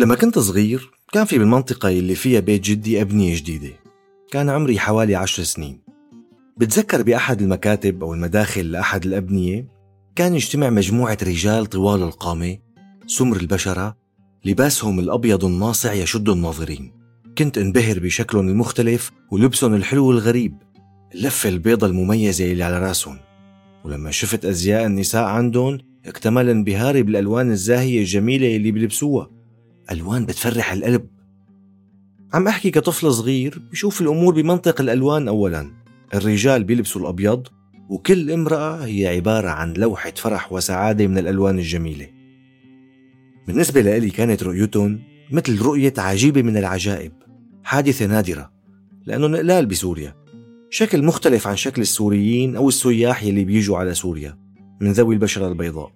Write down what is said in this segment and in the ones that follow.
لما كنت صغير كان في بالمنطقة اللي فيها بيت جدي أبنية جديدة. كان عمري حوالي عشر سنين. بتذكر بأحد المكاتب أو المداخل لأحد الأبنية كان يجتمع مجموعة رجال طوال القامة سمر البشرة لباسهم الأبيض الناصع يشد الناظرين. كنت انبهر بشكلهم المختلف ولبسهم الحلو الغريب اللفة البيضة المميزة اللي على رأسهم. ولما شفت أزياء النساء عندهم اكتمل انبهاري بالألوان الزاهية الجميلة اللي بيلبسوها. ألوان بتفرح القلب؟ عم أحكي كطفل صغير بشوف الأمور بمنطق الألوان أولا. الرجال بيلبسوا الأبيض وكل امرأة هي عبارة عن لوحة فرح وسعادة من الألوان الجميلة. بالنسبة لإلي كانت رؤيتهم مثل رؤية عجيبة من العجائب. حادثة نادرة لأنهم قلال بسوريا. شكل مختلف عن شكل السوريين أو السياح يلي بيجوا على سوريا من ذوي البشرة البيضاء.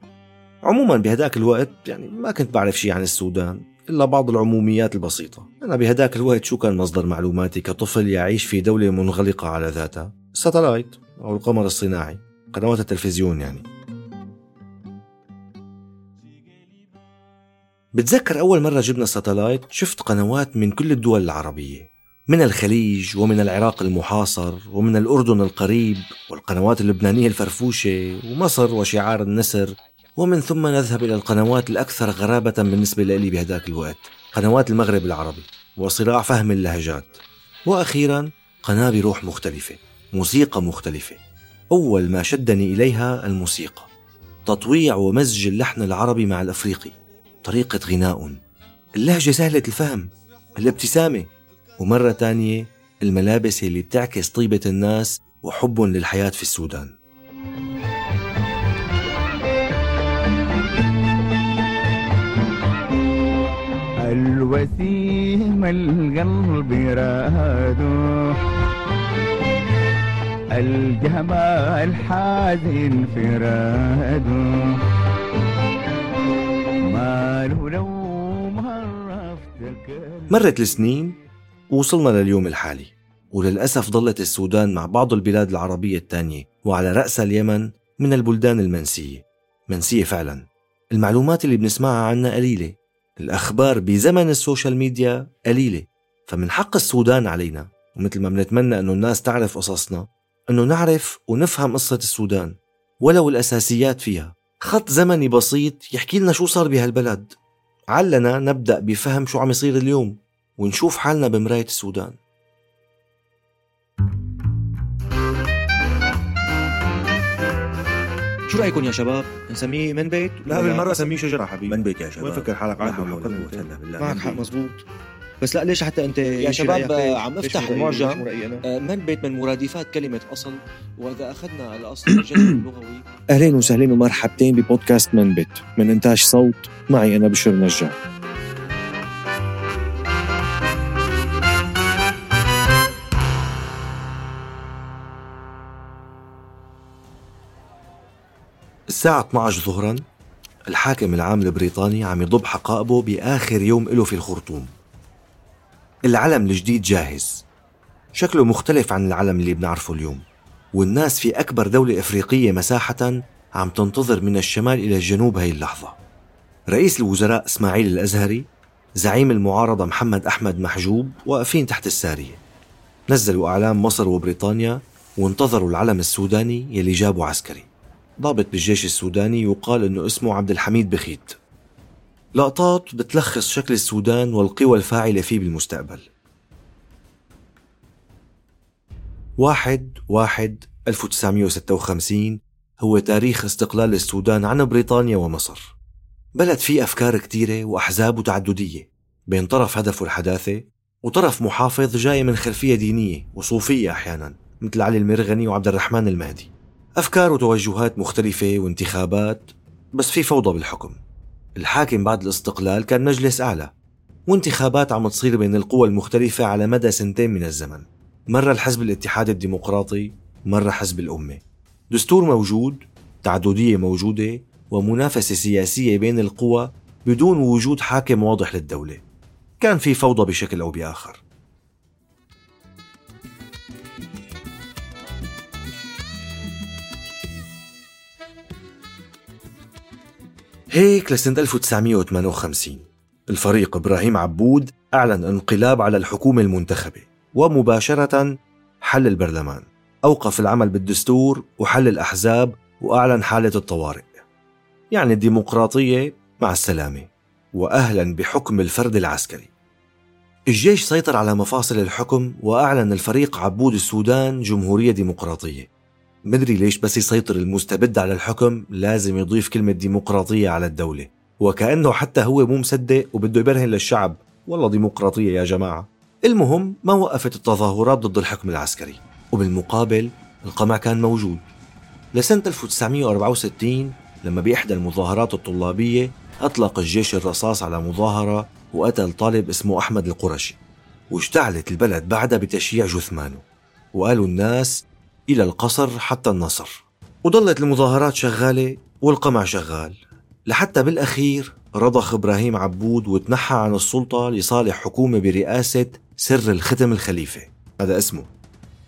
عموما بهداك الوقت يعني ما كنت بعرف شيء عن السودان. إلا بعض العموميات البسيطة. أنا بهداك الوقت شو كان مصدر معلوماتي كطفل يعيش في دولة منغلقة على ذاتها. الساتلايت أو القمر الصناعي. قنوات التلفزيون يعني. بتذكر أول مرة جبنا ساتلايت؟ شفت قنوات من كل الدول العربية. من الخليج ومن العراق المحاصر ومن الأردن القريب والقنوات اللبنانية الفرفوشة ومصر وشعار النسر. ومن ثم نذهب إلى القنوات الأكثر غرابة بالنسبة لي بهذاك الوقت قنوات المغرب العربي وصراع فهم اللهجات. وأخيرا قناة بروح مختلفة موسيقى مختلفة. أول ما شدني إليها الموسيقى. تطويع ومزج اللحن العربي مع الأفريقي. طريقة غناء. اللهجة سهلة الفهم الابتسامة. ومرة تانية الملابس اللي بتعكس طيبة الناس وحبهم للحياة في السودان. الوسيم القلب رادو الجمال حزين فرادو ماله لو مرت السنين ووصلنا لليوم الحالي وللأسف ظلت السودان مع بعض البلاد العربية التانية وعلى رأسها اليمن من البلدان المنسية. منسية فعلا. المعلومات اللي بنسمعها عنها قليلة. الأخبار بزمن ال social media قليلة فمن حق السودان علينا ومثل ما بنتمنى أنه الناس تعرف قصصنا أنه نعرف ونفهم قصة السودان ولو الأساسيات فيها. خط زمني بسيط يحكي لنا شو صار بهالبلد. علنا نبدأ بفهم شو عم يصير اليوم ونشوف حالنا بمراية السودان. شو رأيكم يا شباب؟ نسميه من بيت؟ لا بالمرة سميه شجرة حبيبي. من بيت يا شباب. وين فكر حالك؟ عاد. معك حق بيت. مزبوط بس لا ليش حتى أنت يا شباب عم افتح؟ المعجم؟ آه، من بيت من مرادفات كلمة أصل. وإذا أخذنا الأصل الجذر اللغوي. أهلين وسهلين ومرحبتين ببودكاست من بت من إنتاج صوت معي أنا بشر نجار. الساعة 12 ظهرا الحاكم العام البريطاني عم يضب حقائبه بآخر يوم له في الخرطوم. العلم الجديد جاهز. شكله مختلف عن العلم اللي بنعرفه اليوم. والناس في أكبر دولة إفريقية مساحة عم تنتظر من الشمال إلى الجنوب هاي اللحظة. رئيس الوزراء إسماعيل الأزهري زعيم المعارضة محمد أحمد محجوب واقفين تحت السارية. نزلوا أعلام مصر وبريطانيا وانتظروا العلم السوداني يلي جابه عسكري. ضابط بالجيش السوداني يقال إنه اسمه عبد الحميد بخيت. لقطات بتلخص شكل السودان والقوى الفاعلة فيه بالمستقبل. واحد واحد 1956 هو تاريخ استقلال السودان عن بريطانيا ومصر. بلد فيه أفكار كتيرة وأحزاب وتعددية بين طرف هدفه الحداثة وطرف محافظ جاي من خلفية دينية وصوفية أحيانا مثل علي المرغني وعبد الرحمن المهدي. أفكار وتوجهات مختلفة وانتخابات بس في فوضى بالحكم. الحاكم بعد الاستقلال كان مجلس أعلى وانتخابات عم تصير بين القوى المختلفة على مدى سنتين من الزمن. مرة الحزب الاتحاد الديمقراطي مرة حزب الأمة. دستور موجود تعددية موجودة ومنافسة سياسية بين القوى بدون وجود حاكم واضح للدولة. كان في فوضى بشكل أو بآخر. هيك لسنة 1958 الفريق إبراهيم عبود أعلن انقلاب على الحكومة المنتخبة ومباشرة حل البرلمان. أوقف العمل بالدستور وحل الأحزاب وأعلن حالة الطوارئ. يعني الديمقراطية مع السلامة. وأهلا بحكم الفرد العسكري. الجيش سيطر على مفاصل الحكم وأعلن الفريق عبود السودان جمهورية ديمقراطية. مدري ليش بس يسيطر المستبد على الحكم لازم يضيف كلمة ديمقراطية على الدولة. وكأنه حتى هو مو مصدق وبده يبرهن للشعب. والله ديمقراطية يا جماعة. المهم ما وقفت التظاهرات ضد الحكم العسكري. وبالمقابل القمع كان موجود. لسنة 1964 لما بإحدى المظاهرات الطلابية أطلق الجيش الرصاص على مظاهرة وقتل طالب اسمه أحمد القرشي. واشتعلت البلد بعدها بتشييع جثمانه. وقالوا الناس إلى القصر حتى النصر. وضلت المظاهرات شغالة والقمع شغال. لحتى بالأخير رضخ إبراهيم عبود وتنحى عن السلطة لصالح حكومة برئاسة سر الختم الخليفة. هذا اسمه.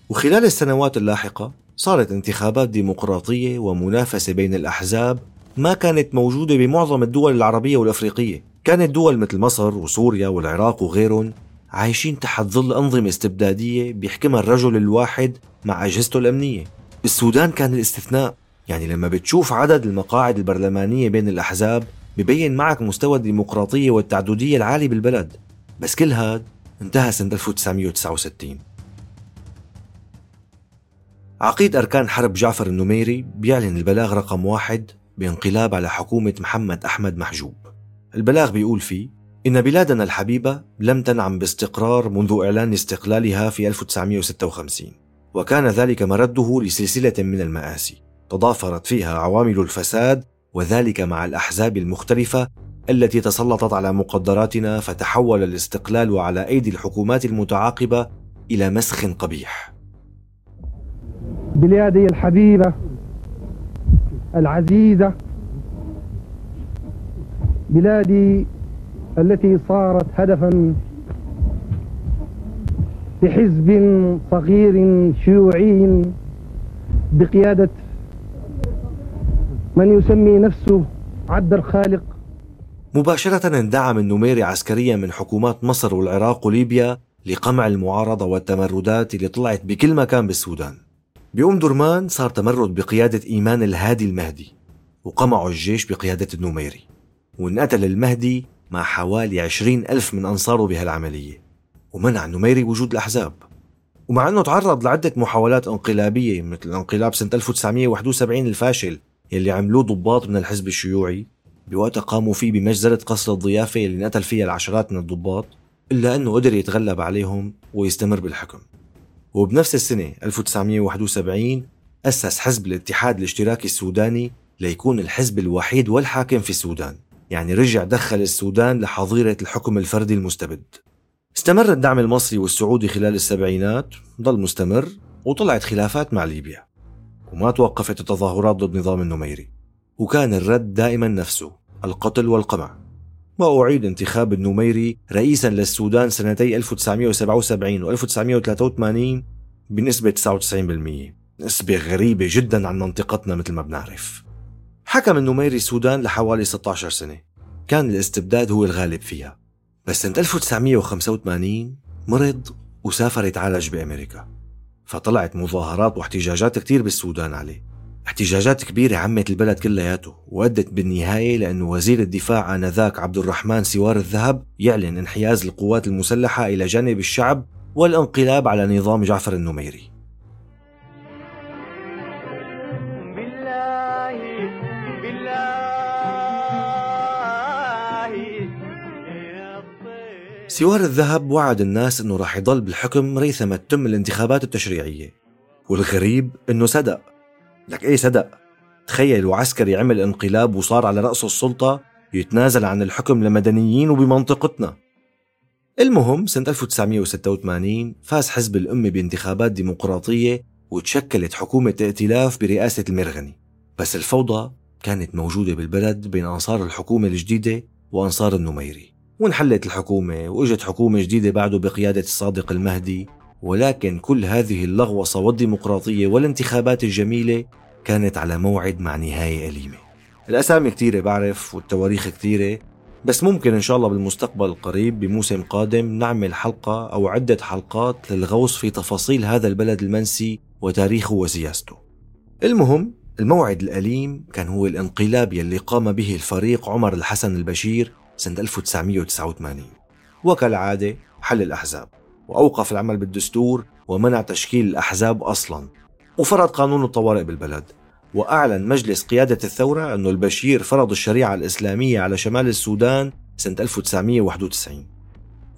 وخلال السنوات اللاحقة صارت انتخابات ديمقراطية ومنافسة بين الأحزاب ما كانت موجودة بمعظم الدول العربية والأفريقية. كانت دول مثل مصر وسوريا والعراق وغيرهم عايشين تحت ظل أنظمة استبدادية بيحكمها الرجل الواحد مع أجهزته الأمنية. السودان كان الاستثناء. يعني لما بتشوف عدد المقاعد البرلمانية بين الأحزاب ببين معك مستوى الديمقراطية والتعددية العالي بالبلد. بس كل هاد انتهى سنة 1969 عقيد أركان حرب جعفر النميري بيعلن البلاغ رقم واحد بانقلاب على حكومة محمد أحمد محجوب. البلاغ بيقول فيه إن بلادنا الحبيبة لم تنعم باستقرار منذ إعلان استقلالها في 1956 وكان ذلك مرده لسلسلة من المآسي تضافرت فيها عوامل الفساد وذلك مع الأحزاب المختلفة التي تسلطت على مقدراتنا فتحول الاستقلال على أيدي الحكومات المتعاقبة إلى مسخ قبيح. بلادي الحبيبة العزيزة بلادي التي صارت هدفا لحزب صغير شيوعي بقيادة من يسمي نفسه عبد الخالق. مباشرة اندعم النميري عسكريا من حكومات مصر والعراق وليبيا لقمع المعارضة والتمردات اللي طلعت بكل مكان بالسودان. بأم درمان صار تمرد بقيادة إيمان الهادي المهدي وقمعوا الجيش بقيادة النميري وانقتل المهدي مع حوالي عشرين ألف من أنصاره بهالعملية. ومنع النميري وجود الأحزاب. ومع أنه تعرض لعدة محاولات انقلابية مثل الانقلاب سنة 1971 الفاشل يلي عملوه ضباط من الحزب الشيوعي بوقتها قاموا فيه بمجزرة قصر الضيافة اللي نقتل فيها العشرات من الضباط إلا أنه قدر يتغلب عليهم ويستمر بالحكم. وبنفس السنة 1971 أسس حزب الاتحاد الاشتراكي السوداني ليكون الحزب الوحيد والحاكم في السودان. يعني رجع دخل السودان لحظيرة الحكم الفردي المستبد. استمر الدعم المصري والسعودي خلال السبعينات؟ ضل مستمر وطلعت خلافات مع ليبيا. وما توقفت التظاهرات ضد نظام النميري. وكان الرد دائما نفسه القتل والقمع. وأعيد انتخاب النميري رئيسا للسودان سنتي 1977 و 1983 بنسبة 99% نسبة غريبة جدا عن منطقتنا مثل ما بنعرف. حكم النميري السودان لحوالي 16 سنة. كان الاستبداد هو الغالب فيها. بس سنة 1985 مرض وسافر يتعالج بأمريكا فطلعت مظاهرات واحتجاجات كتير بالسودان عليه. احتجاجات كبيرة عمت البلد كلياته وأدت بالنهاية لأن وزير الدفاع آنذاك عبد الرحمن سوار الذهب يعلن انحياز القوات المسلحة إلى جانب الشعب والانقلاب على نظام جعفر النميري. سوار الذهب وعد الناس إنه راح يضل بالحكم ريثما تتم الانتخابات التشريعية. والغريب إنه صدق. لك إيه صدق؟ تخيلوا عسكري عمل انقلاب وصار على رأس السلطة يتنازل عن الحكم لمدنيين وبمنطقتنا. المهم سنة 1986 فاز حزب الأمة بانتخابات ديمقراطية وتشكلت حكومة ائتلاف برئاسة المرغني. بس الفوضى كانت موجودة بالبلد بين أنصار الحكومة الجديدة وأنصار النميري. وانحلت الحكومة وإجت حكومة جديدة بعده بقيادة الصادق المهدي. ولكن كل هذه اللغوصة والديمقراطية والانتخابات الجميلة كانت على موعد مع نهاية أليمة. الأسامي كتيرة بعرف والتواريخ كتيرة بس ممكن إن شاء الله بالمستقبل القريب بموسم قادم نعمل حلقة أو عدة حلقات للغوص في تفاصيل هذا البلد المنسي وتاريخه وسياسته. المهم الموعد الأليم كان هو الانقلاب يلي قام به الفريق عمر الحسن البشير سنة 1989 وكالعادة حل الأحزاب وأوقف العمل بالدستور ومنع تشكيل الأحزاب أصلا. وفرض قانون الطوارئ بالبلد. وأعلن مجلس قيادة الثورة أنه البشير فرض الشريعة الإسلامية على شمال السودان سنة 1991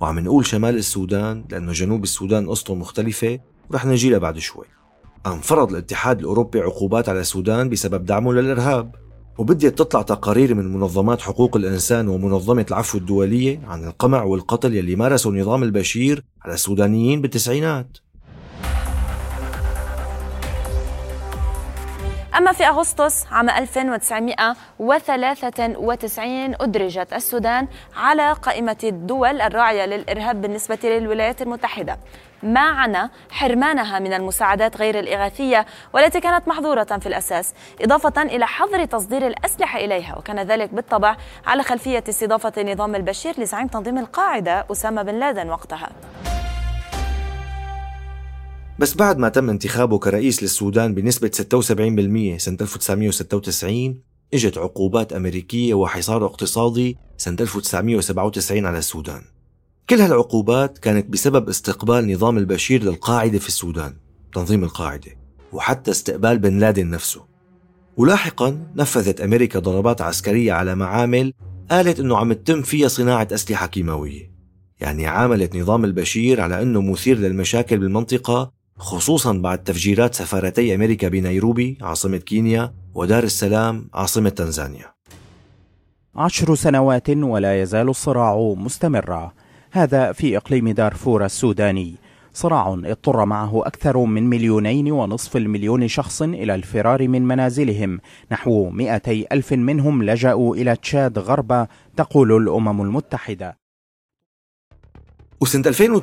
وعم نقول شمال السودان لأنه جنوب السودان قصته مختلفة ورح نجي لها بعد شوي. قام فرض الاتحاد الأوروبي عقوبات على السودان بسبب دعمه للإرهاب. وبديت تطلع تقارير من منظمات حقوق الإنسان ومنظمة العفو الدولية عن القمع والقتل يلي مارسه نظام البشير على السودانيين بالتسعينات. أما في أغسطس عام 1993 أدرجت السودان على قائمة الدول الراعية للإرهاب بالنسبة للولايات المتحدة. معنى حرمانها من المساعدات غير الإغاثية والتي كانت محظورة في الأساس إضافة إلى حظر تصدير الأسلحة إليها وكان ذلك بالطبع على خلفية استضافة نظام البشير لزعيم تنظيم القاعدة أسامة بن لادن وقتها. بس بعد ما تم انتخابه كرئيس للسودان بنسبة 76% سنة 1996 إجت عقوبات أمريكية وحصار اقتصادي سنة 1997 على السودان. كل هالعقوبات كانت بسبب استقبال نظام البشير للقاعدة في السودان تنظيم القاعدة وحتى استقبال بن لادن نفسه. ولاحقا نفذت أمريكا ضربات عسكرية على معامل قالت أنه عم تتم فيها صناعة أسلحة كيماوية. يعني عاملت نظام البشير على أنه مثير للمشاكل بالمنطقة خصوصا بعد تفجيرات سفارتي أمريكا بنيروبي عاصمة كينيا ودار السلام عاصمة تنزانيا. عشر سنوات ولا يزال الصراع مستمرا. هذا في إقليم دارفور السوداني. صراع اضطر معه أكثر من مليونين ونصف المليون شخص إلى الفرار من منازلهم. نحو مئتي ألف منهم لجأوا إلى تشاد غربا تقول الأمم المتحدة. وسنة 2000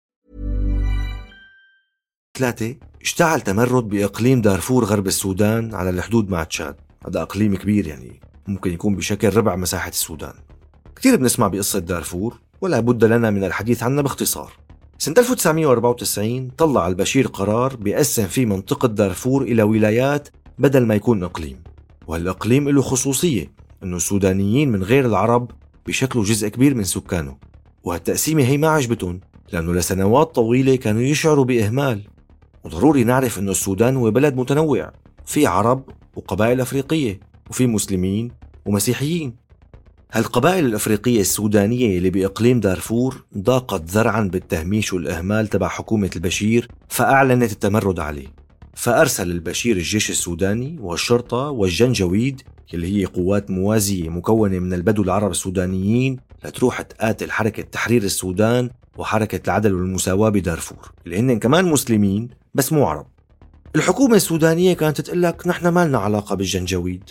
ثلاثة اشتعل تمرد بإقليم دارفور غرب السودان على الحدود مع تشاد. هذا أقليم كبير يعني ممكن يكون بشكل ربع مساحة السودان. كثير بنسمع بقصة دارفور ولا بد لنا من الحديث عنها باختصار. سنة 1994 طلع البشير قرار بيقسم فيه منطقة دارفور إلى ولايات بدل ما يكون إقليم. وهالإقليم له خصوصية إنه السودانيين من غير العرب بشكلوا جزء كبير من سكانه. وهالتقسيمة هي ما عجبتهم لأنه لسنوات طويلة كانوا يشعروا بإهمال. وضروري نعرف أنه السودان هو بلد متنوع في عرب وقبائل أفريقية وفي مسلمين ومسيحيين. هالقبائل الأفريقية السودانية اللي بإقليم دارفور ضاقت ذرعا بالتهميش والإهمال تبع حكومة البشير فأعلنت التمرد عليه. فأرسل البشير الجيش السوداني والشرطة والجنجويد اللي هي قوات موازية مكونة من البدو العرب السودانيين لتروح تقاتل حركة تحرير السودان وحركة العدل والمساواة بدارفور اللي كمان مسلمين بس مو عرب. الحكومة السودانية كانت تقول لك نحن ما لنا علاقة بالجنجويد.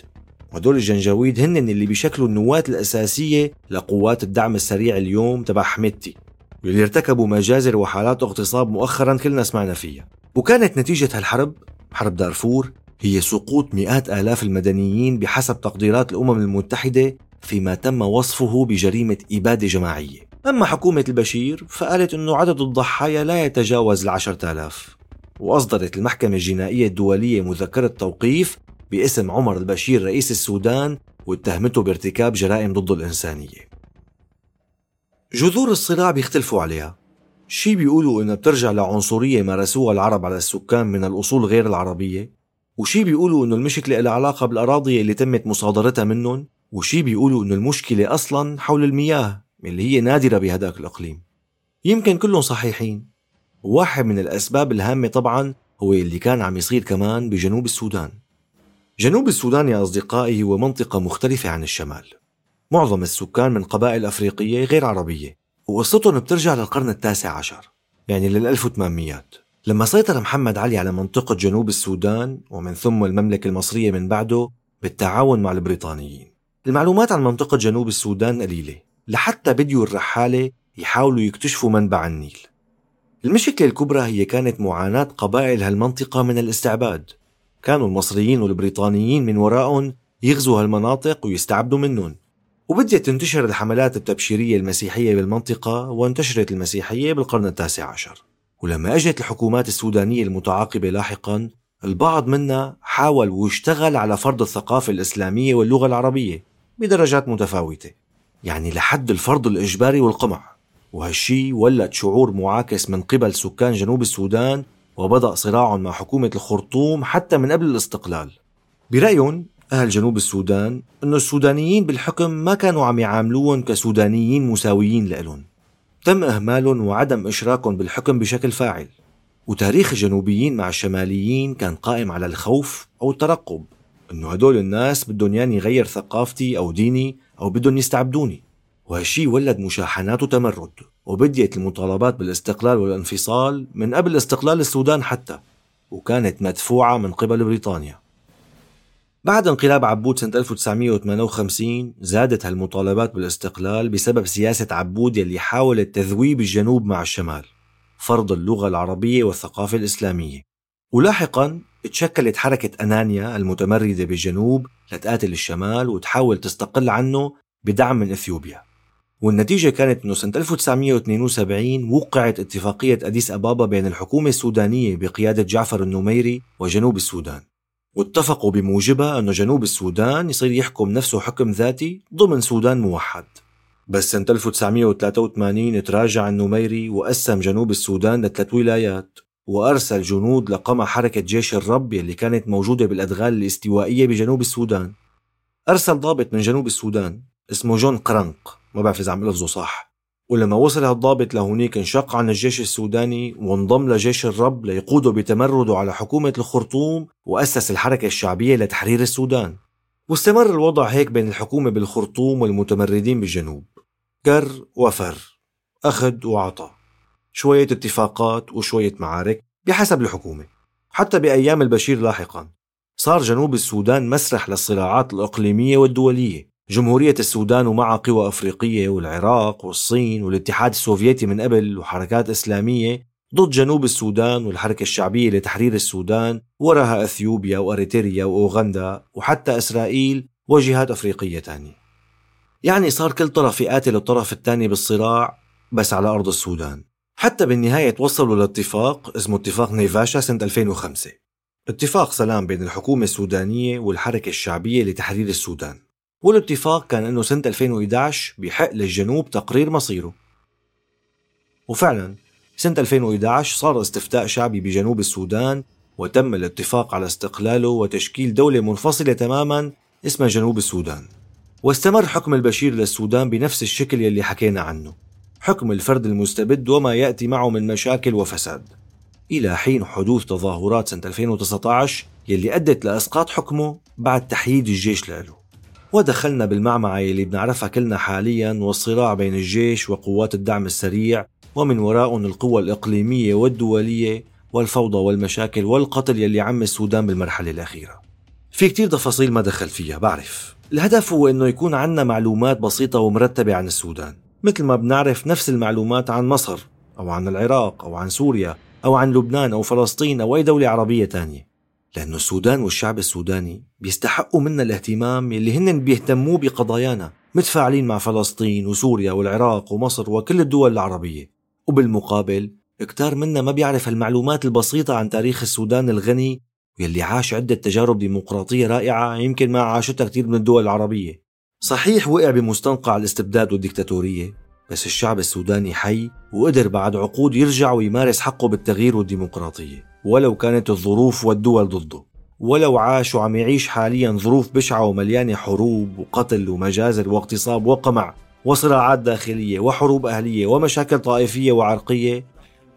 وهدول الجنجويد هن اللي بيشكلوا النواة الأساسية لقوات الدعم السريع اليوم تبع حميدتي واللي ارتكبوا مجازر وحالات اغتصاب مؤخرا كلنا سمعنا فيها. وكانت نتيجة هالحرب حرب دارفور هي سقوط مئات آلاف المدنيين بحسب تقديرات الأمم المتحدة فيما تم وصفه بجريمة إبادة جماعية. أما حكومة البشير فقالت أنه عدد الضحايا لا يتجاوز العشرة آلاف. وأصدرت المحكمة الجنائية الدولية مذكرة توقيف باسم عمر البشير رئيس السودان واتهمته بارتكاب جرائم ضد الإنسانية. جذور الصراع بيختلفوا عليها. شي بيقولوا إنها بترجع لعنصرية مارسوها العرب على السكان من الأصول غير العربية. وشي بيقولوا إنه المشكلة لها علاقة بالأراضي اللي تمت مصادرتها منهم. وشي بيقولوا إنه المشكلة أصلا حول المياه. اللي هي نادرة بهداك الإقليم. يمكن كلهم صحيحين. واحد من الأسباب الهامة طبعا هو اللي كان عم يصير كمان بجنوب السودان. جنوب السودان يا أصدقائي هو منطقة مختلفة عن الشمال. معظم السكان من قبائل أفريقية غير عربية وقصتهم بترجع للقرن التاسع عشر يعني لل 1800 لما سيطر محمد علي على منطقة جنوب السودان ومن ثم المملكة المصرية من بعده بالتعاون مع البريطانيين. المعلومات عن منطقة جنوب السودان قليلة. لحتى بديوا الرحالة يحاولوا يكتشفوا منبع النيل. المشكلة الكبرى هي كانت معاناة قبائل هالمنطقة من الاستعباد. كانوا المصريين والبريطانيين من وراءهم يغزوا هالمناطق ويستعبدوا منهم. وبدأت تنتشر الحملات التبشيرية المسيحية بالمنطقة وانتشرت المسيحية بالقرن التاسع عشر. ولما أجت الحكومات السودانية المتعاقبة لاحقا البعض منا حاول واشتغل على فرض الثقافة الإسلامية واللغة العربية بدرجات متفاوتة. يعني لحد الفرض الإجباري والقمع. وهالشي ولد شعور معاكس من قبل سكان جنوب السودان وبدأ صراع مع حكومة الخرطوم حتى من قبل الاستقلال. برأيهم أهل جنوب السودان أنه السودانيين بالحكم ما كانوا عم يعاملوهم كسودانيين مساويين لإلهم. تم إهمالهم وعدم إشراكهم بالحكم بشكل فاعل. وتاريخ الجنوبيين مع الشماليين كان قائم على الخوف أو الترقب. إنه هدول الناس بدهم ياني يغير ثقافتي أو ديني أو بدهم يستعبدوني. وهالشي ولد مشاحنات وتمرد وبديت المطالبات بالاستقلال والانفصال من قبل استقلال السودان حتى. وكانت مدفوعة من قبل بريطانيا. بعد انقلاب عبود سنة 1958 زادت هالمطالبات بالاستقلال بسبب سياسة عبود يلي حاولت تذويب الجنوب مع الشمال. فرض اللغة العربية والثقافة الإسلامية. ولاحقا تشكلت حركة أنانيا المتمردة بالجنوب لتقاتل الشمال وتحاول تستقل عنه بدعم من إثيوبيا. والنتيجة كانت أنه سنة 1972 وقعت اتفاقية أديس أبابا بين الحكومة السودانية بقيادة جعفر النميري وجنوب السودان. واتفقوا بموجبها أنه جنوب السودان يصير يحكم نفسه حكم ذاتي ضمن سودان موحد. بس سنة 1983 تراجع النميري وقسم جنوب السودان لثلاث ولايات. وأرسل جنود لقمع حركة جيش الرب يلي كانت موجودة بالأدغال الاستوائية بجنوب السودان. أرسل ضابط من جنوب السودان اسمه جون قرنق ما بعرف إذا عم لفظه صح. ولما وصل هالضابط لهونيك انشق عن الجيش السوداني وانضم لجيش الرب ليقوده بتمرده على حكومة الخرطوم وأسس الحركة الشعبية لتحرير السودان. واستمر الوضع هيك بين الحكومة بالخرطوم والمتمردين بالجنوب. كر وفر أخذ وعطى شوية اتفاقات وشوية معارك بحسب الحكومة. حتى بأيام البشير لاحقا صار جنوب السودان مسرح للصراعات الإقليمية والدولية. جمهورية السودان ومعها قوى أفريقية والعراق والصين والاتحاد السوفيتي من قبل وحركات إسلامية ضد جنوب السودان والحركة الشعبية لتحرير السودان وراها أثيوبيا وأريتريا وأوغندا وحتى إسرائيل وجهات أفريقية تانية. يعني صار كل طرف يقاتل الطرف الثاني بالصراع بس على أرض السودان. حتى بالنهاية توصلوا لاتفاق اسمه اتفاق نيفاشا سنة 2005 اتفاق سلام بين الحكومة السودانية والحركة الشعبية لتحرير السودان. والاتفاق كان أنه سنة 2011 بحق للجنوب تقرير مصيره. وفعلا سنة 2011 صار استفتاء شعبي بجنوب السودان وتم الاتفاق على استقلاله وتشكيل دولة منفصلة تماما اسمها جنوب السودان. واستمر حكم البشير للسودان بنفس الشكل يلي حكينا عنه. حكم الفرد المستبد وما يأتي معه من مشاكل وفساد. إلى حين حدوث تظاهرات سنة 2019 يلي أدت لإسقاط حكمه بعد تحييد الجيش له ودخلنا بالمعمعة يلي بنعرفها كلنا حاليا والصراع بين الجيش وقوات الدعم السريع ومن وراءهم القوى الإقليمية والدولية والفوضى والمشاكل والقتل يلي عم السودان بالمرحلة الأخيرة. في كتير تفاصيل ما دخل فيها بعرف. الهدف هو إنه يكون عنا معلومات بسيطة ومرتبة عن السودان. مثل ما بنعرف نفس المعلومات عن مصر أو عن العراق أو عن سوريا أو عن لبنان أو فلسطين أو أي دولة عربية تانية. لأنه السودان والشعب السوداني بيستحقوا منا الاهتمام اللي هن بيهتموا بقضايانا متفاعلين مع فلسطين وسوريا والعراق ومصر وكل الدول العربية. وبالمقابل كتار منا ما بيعرف المعلومات البسيطة عن تاريخ السودان الغني واللي عاش عدة تجارب ديمقراطية رائعة يمكن ما عاشتها كتير من الدول العربية. صحيح وقع بمستنقع الاستبداد والديكتاتورية بس الشعب السوداني حي وقدر بعد عقود يرجع ويمارس حقه بالتغيير والديمقراطية. ولو كانت الظروف والدول ضده ولو عاش وعم يعيش حاليا ظروف بشعة ومليانة حروب وقتل ومجازر واغتصاب وقمع وصراعات داخلية وحروب أهلية ومشاكل طائفية وعرقية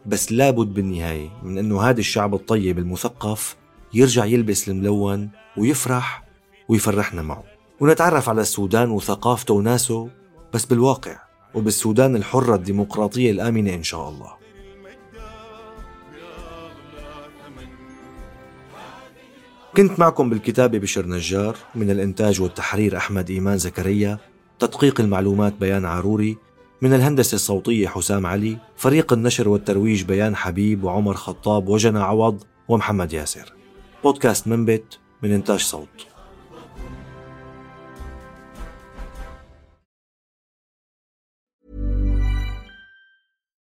بس لابد بالنهاية من أنه هذا الشعب الطيب المثقف يرجع يلبس الملون ويفرح ويفرحنا معه. ونتعرف على السودان وثقافته وناسه بس بالواقع وبالسودان الحرة الديمقراطية الآمنة إن شاء الله. كنت معكم بالكتابة بشر نجار من الإنتاج والتحرير أحمد إيمان زكريا تدقيق المعلومات بيان عاروري من الهندسة الصوتية حسام علي فريق النشر والترويج بيان حبيب وعمر خطاب وجنى عوض ومحمد ياسر. بودكاست منبت من إنتاج صوت.